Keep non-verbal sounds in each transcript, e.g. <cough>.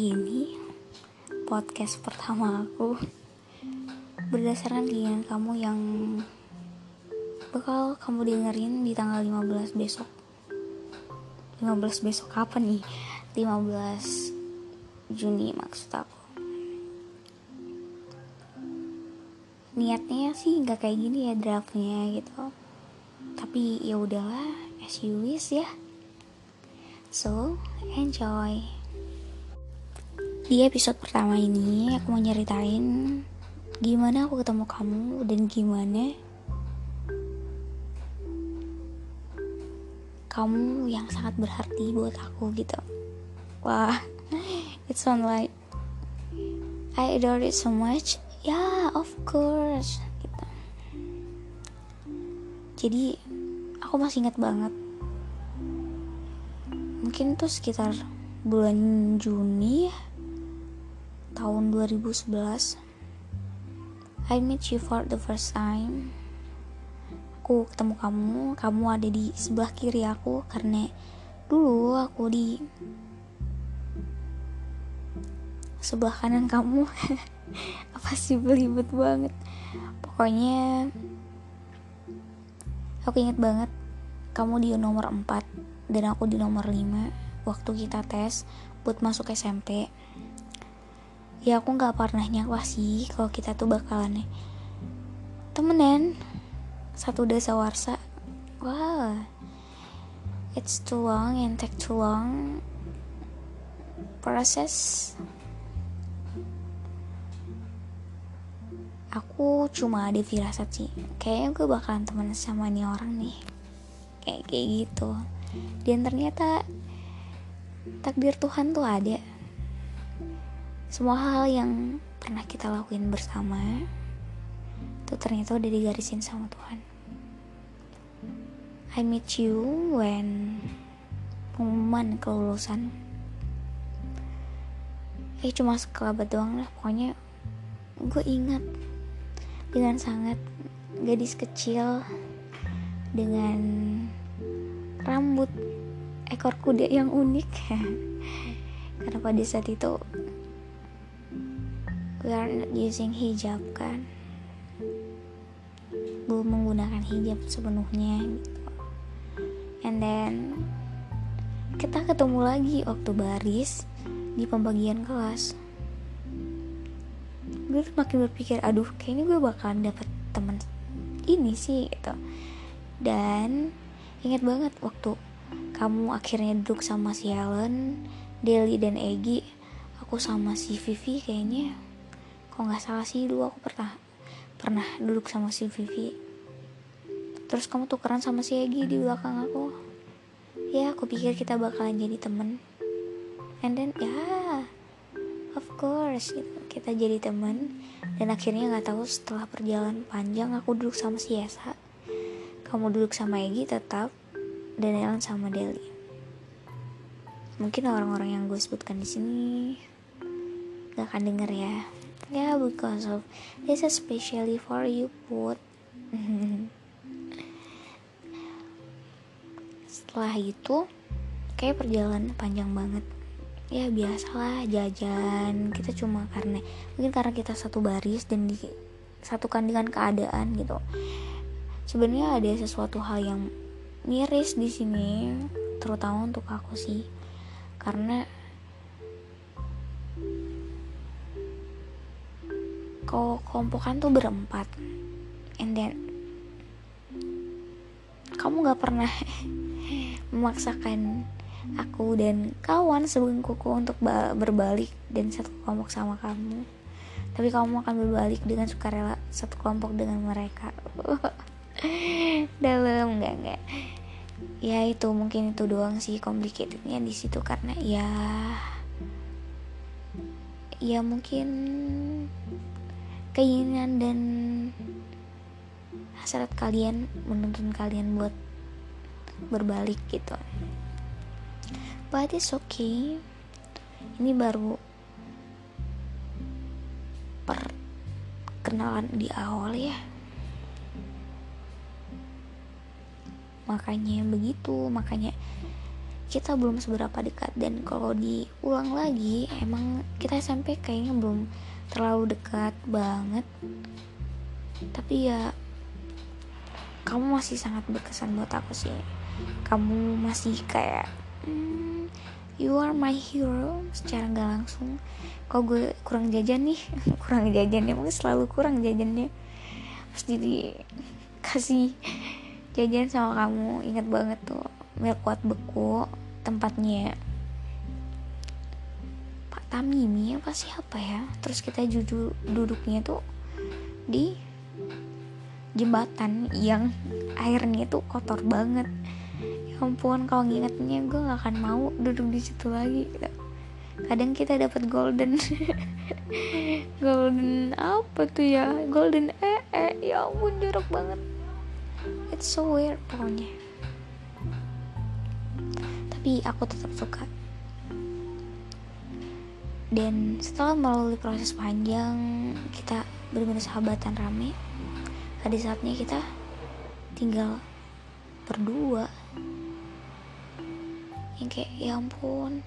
ini podcast pertama aku berdasarkan keinginan kamu yang bakal kamu dengerin di tanggal 15 besok. 15 besok kapan nih? 15 Juni maksud aku. Niatnya sih nggak kayak gini ya draftnya gitu. Tapi ya udahlah as you wish ya. So enjoy di episode pertama ini aku mau nyeritain gimana aku ketemu kamu dan gimana kamu yang sangat berarti buat aku gitu. Wah, <laughs> it sound like I adore it so much. Yeah, of course. Gitu. Jadi aku masih ingat banget. Mungkin tuh sekitar bulan Juni ya tahun 2011 I met you for the first time. Aku ketemu kamu kamu ada di sebelah kiri aku karena dulu aku di sebelah kanan kamu. <laughs> Apa sih belibet banget. Pokoknya aku inget banget kamu di nomor 4 dan aku di nomor 5 waktu kita tes buat masuk SMP ya aku nggak pernah nyangka sih kalau kita tuh bakalan temenan. Satu desa warsa. Wow it's too long and take too long. Proses aku cuma ada firasat sih. Kayaknya gue bakalan temen sama nih orang nih. Kayak kayak gitu. Dan ternyata takdir Tuhan tuh ada semua hal yang pernah kita lakuin bersama itu ternyata udah digarisin sama Tuhan. I meet you when pengumuman kelulusan. Eh cuma sekelabat doang lah pokoknya gue ingat dengan sangat gadis kecil dengan rambut ekor kuda yang unik. <laughs> Karena pada saat itu we are not using hijab kan? Belum menggunakan hijab sepenuhnya gitu. And then kita ketemu lagi waktu baris di pembagian kelas. Gue makin berpikir aduh kayaknya gue bakalan dapet teman ini sih gitu. Dan ingat banget waktu kamu akhirnya duduk sama si Helen, Deli dan Egi aku sama si Vivi kayaknya kok nggak salah sih dulu aku pernah pernah duduk sama si Vivi. Terus kamu tukeran sama si Egi di belakang aku. Ya aku pikir kita bakalan jadi temen. And then ya of course kita jadi temen. Dan akhirnya nggak tahu setelah perjalanan panjang aku duduk sama si Yesa. Kamu duduk sama Egi tetap dan Ellen sama Deli. Mungkin orang-orang yang gue sebutkan di sini gak akan denger ya yeah because of this especially for you put. Setelah itu kayak perjalanan panjang banget. Ya biasalah jajan. Kita cuma karena mungkin karena kita satu baris dan disatukan dengan keadaan gitu. Sebenarnya ada sesuatu hal yang miris di sini terutama untuk aku sih. Karena kalau kelompokan tuh berempat. And then kamu gak pernah <laughs> memaksakan aku dan kawan sebengkuku untuk berbalik dan satu kelompok sama kamu. Tapi kamu akan berbalik dengan sukarela satu kelompok dengan mereka. <laughs> Dalam nggak nggak. Ya itu mungkin itu doang sih complicatednya di situ karena ya ya mungkin keinginan dan hasrat kalian menuntun kalian buat berbalik gitu. But it's okay. Ini baru perkenalan di awal ya. Makanya begitu makanya kita belum seberapa dekat. Dan kalau diulang lagi emang kita SMP kayaknya belum terlalu dekat banget. Tapi ya kamu masih sangat berkesan buat aku sih. Kamu masih kayak hmm, you are my hero. Secara nggak langsung kok gue kurang jajan nih? <laughs> Kurang jajan emang selalu kurang jajannya. Pas jadi kasih jajan sama kamu. Ingat banget tuh milk kuat beku tempatnya Tamimi apa siapa ya? Terus kita jujur duduknya tuh di jembatan yang airnya tuh kotor banget. Ya ampun kalau ngingetnya gue gak akan mau duduk di situ lagi. Kadang kita dapat golden. <laughs> Golden apa tuh ya? Golden eh ya ampun jorok banget. It's so weird pokoknya. Tapi aku tetap suka dan setelah melalui proses panjang kita benar-benar sahabatan rame ada saatnya kita tinggal berdua yang kayak ya ampun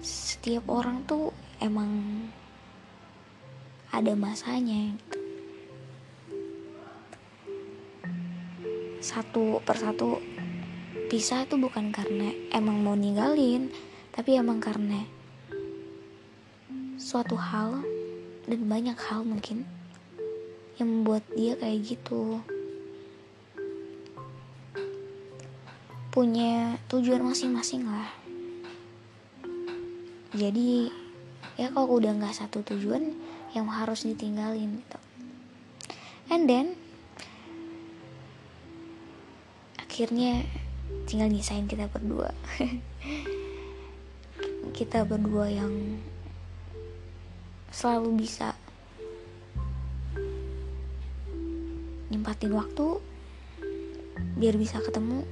setiap orang tuh emang ada masanya gitu. satu persatu pisah itu bukan karena emang mau ninggalin tapi emang karena suatu hal dan banyak hal mungkin yang membuat dia kayak gitu. Punya tujuan masing-masing lah. Jadi ya kalau udah nggak satu tujuan yang harus ditinggalin gitu. And then akhirnya tinggal nyisain kita berdua. <laughs> Kita berdua yang selalu bisa nyempatin waktu biar bisa ketemu.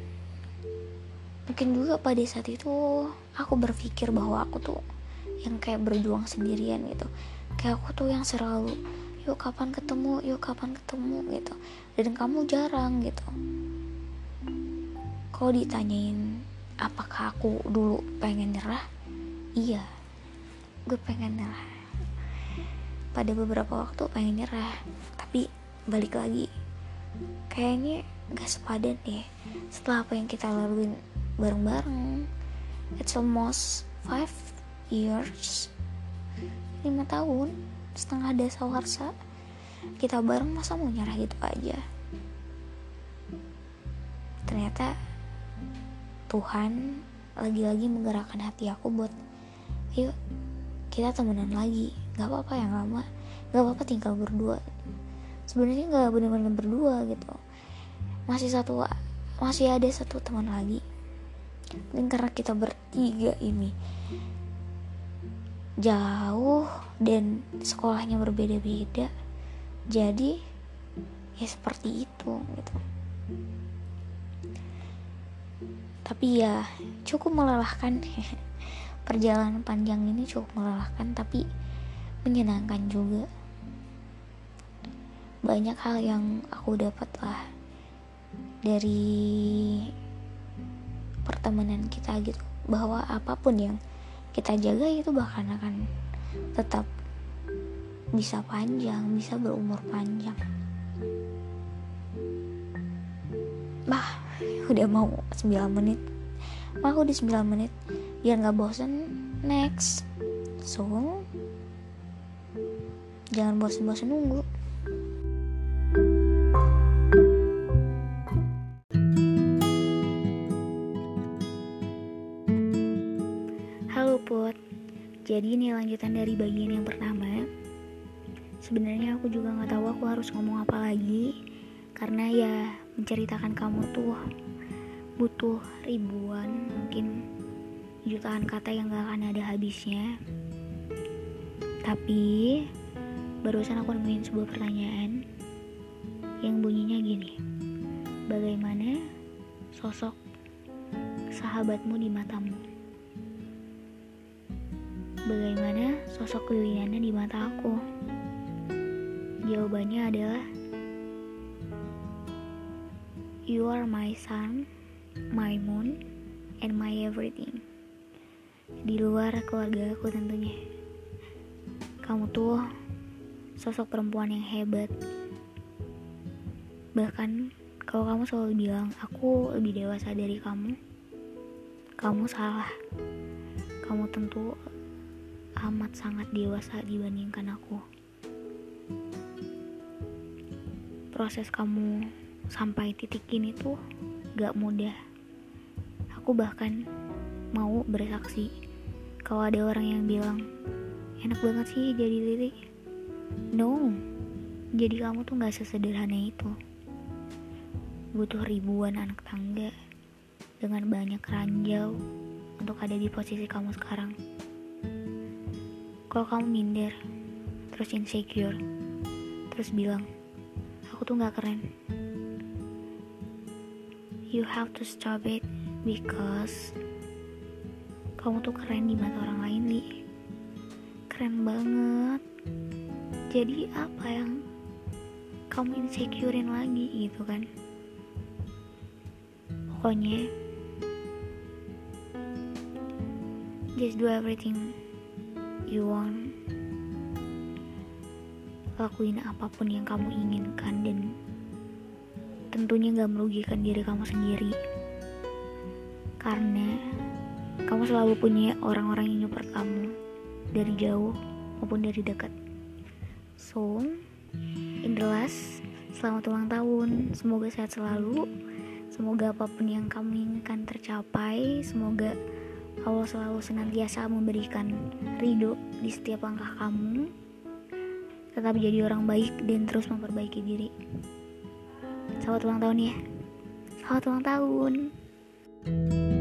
Mungkin juga pada saat itu aku berpikir bahwa aku tuh yang kayak berjuang sendirian gitu. Kayak aku tuh yang selalu yuk kapan ketemu? Yuk kapan ketemu? gitu. Dan kamu jarang gitu. Kalau ditanyain apakah aku dulu pengen nyerah? Iya gue pengen nyerah pada beberapa waktu pengen nyerah. Tapi balik lagi kayaknya gak sepadan deh setelah apa yang kita laluin bareng-bareng. It's almost five years lima tahun setengah desa warsa. Kita bareng masa mau nyerah gitu aja. Ternyata Tuhan lagi-lagi menggerakkan hati aku buat yuk kita temenan lagi gak apa-apa yang lama. Gak apa-apa tinggal berdua. Sebenarnya gak bener-bener berdua gitu. Masih satu masih ada satu teman lagi. Dan karena kita bertiga ini jauh dan sekolahnya berbeda-beda jadi ya seperti itu gitu. Tapi ya cukup melelahkan. <laughs> Perjalanan panjang ini cukup melelahkan tapi menyenangkan juga. Banyak hal yang aku dapat lah dari pertemanan kita gitu. Bahwa apa pun yang kita jaga itu bahkan akan tetap bisa panjang bisa berumur panjang. Bah udah mau 9 menit. Mah udah 9 menit. Biar nggak bosen next. So jangan bosen-bosen nunggu. Halo Put. Jadi ini lanjutan dari bagian yang pertama. Sebenarnya aku juga nggak tahu aku harus ngomong apa lagi Karena ya menceritakan kamu tuh butuh ribuan mungkin jutaan kata yang gak akan ada habisnya. Tapi barusan aku nemuin sebuah pertanyaan yang bunyinya gini. Bagaimana sosok sahabatmu di matamu? Bagaimana sosok Liliana di mata aku? Jawabannya adalah you are my sun my moon, and my everything. Di luar keluarga aku tentunya. Kamu tuh sosok perempuan yang hebat. Bahkan kalau kamu selalu bilang aku lebih dewasa dari kamu kamu salah. Kamu tentu amat sangat dewasa dibandingkan aku. Proses kamu sampai titik ini tuh gak mudah. Aku bahkan mau bersaksi kalau ada orang yang bilang enak banget sih jadi Lili no. Jadi kamu tuh gak sesederhana itu. Butuh ribuan anak tangga dengan banyak ranjau untuk ada di posisi kamu sekarang. Kalau kamu minder terus insecure terus bilang aku tuh gak keren. You have to stop it because kamu tuh keren di mata orang lain li. Keren banget jadi apa yang kamu insecurein lagi gitu kan? Pokoknya just do everything you want. Lakuin apa pun yang kamu inginkan dan tentunya gak merugikan diri kamu sendiri. Karena kamu selalu punya orang-orang yang nyupport kamu dari jauh maupun dari dekat so in the last selamat ulang tahun. Semoga sehat selalu. Semoga apa pun yang kamu inginkan tercapai. Semoga Allah selalu senantiasa memberikan ridho di setiap langkah kamu. Tetap jadi orang baik dan terus memperbaiki diri. Selamat ulang tahun ya. Selamat ulang tahun. thank you